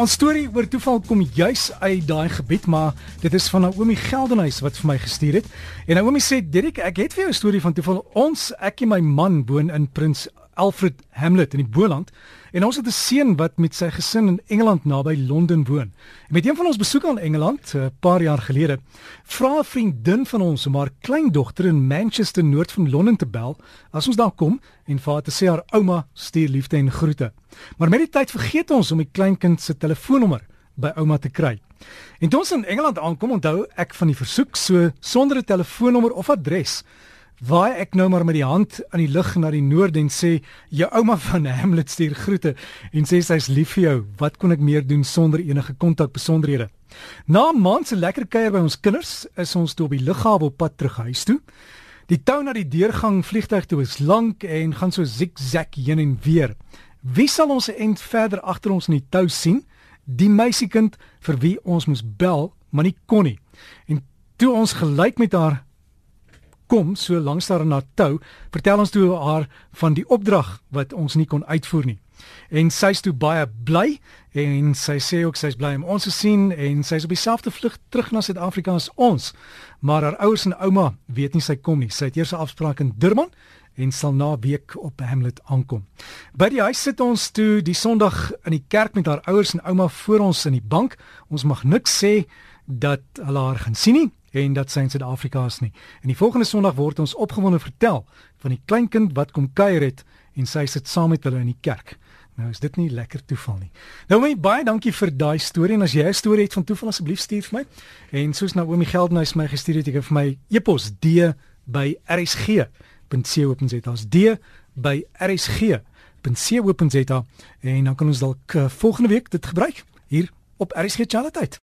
Ons storie oor toeval kom juis uit daai gebied, maar dit is van Naomi Geldenhuys wat vir my gestuur het. En Naomi sê, "Dirk, ek het vir jou 'n storie van toeval. Ons, ek en my man woon in Prins Alfred Hamlet in die Boland en ons het 'n seun wat met sy gesin in Engeland naby Londen woon. En met een van ons besoeke aan Engeland 'n uh, paar jaar gelede, vra 'n vriendin van ons om haar kleindogter in Manchester noord van Londen te bel as ons daar kom en vir haar te sê haar ouma stuur liefde en groete. Maar met die tyd vergeet ons om die kleinkind se telefoonnommer by ouma te kry. En toe ons in Engeland aankom, onthou ek van die versoek so sonder 'n telefoonnommer of adres Waai ek nou maar met die hand aan die lug na die noorde en sê jou ouma van Hamlet stuur groete en sê sy's lief vir jou. Wat kon ek meer doen sonder enige kontak besonderhede? Na 'n maand se lekker kuier by ons kinders, is ons toe op die lughawe op pad terug huis toe. Die tou na die deurgang vliegtuig toe is lank en gaan so zigzag heen en weer. Wie sal ons end verder agter ons in die tou sien? Die meisiekind vir wie ons moes bel, maar nie kon nie. En toe ons gelyk met haar kom so langs daar na tou, vertel ons toe haar van die opdrag wat ons nie kon uitvoer nie. En sy's toe baie bly en sy sê ook sy's bly om ons te sien en sy's op dieselfde vlug terug na Suid-Afrika as ons. Maar haar ouers en ouma weet nie sy kom nie. Sy het eers 'n afspraak in Durban en sal na week op Hamlet aankom. By die huis sit ons toe die Sondag in die kerk met haar ouers en ouma voor ons in die bank. Ons mag niks sê dat hulle haar gaan sien nie en dat sy in Suid-Afrika is nie. En die volgende Sondag word ons opgewonde vertel van die kleinkind wat kom kuier het en sy sit saam met hulle in die kerk. Nou is dit nie lekker toeval nie. Nou my baie dankie vir daai storie en as jy 'n storie het van toeval asseblief stuur vir my. En soos oomie Geldenhuys my gestuur het, ek vir my e-pos d by rsg.co.za. d by rsg.co.za en dan kan ons dalk uh, volgende week dit gebruik hier op RSG Charlotte.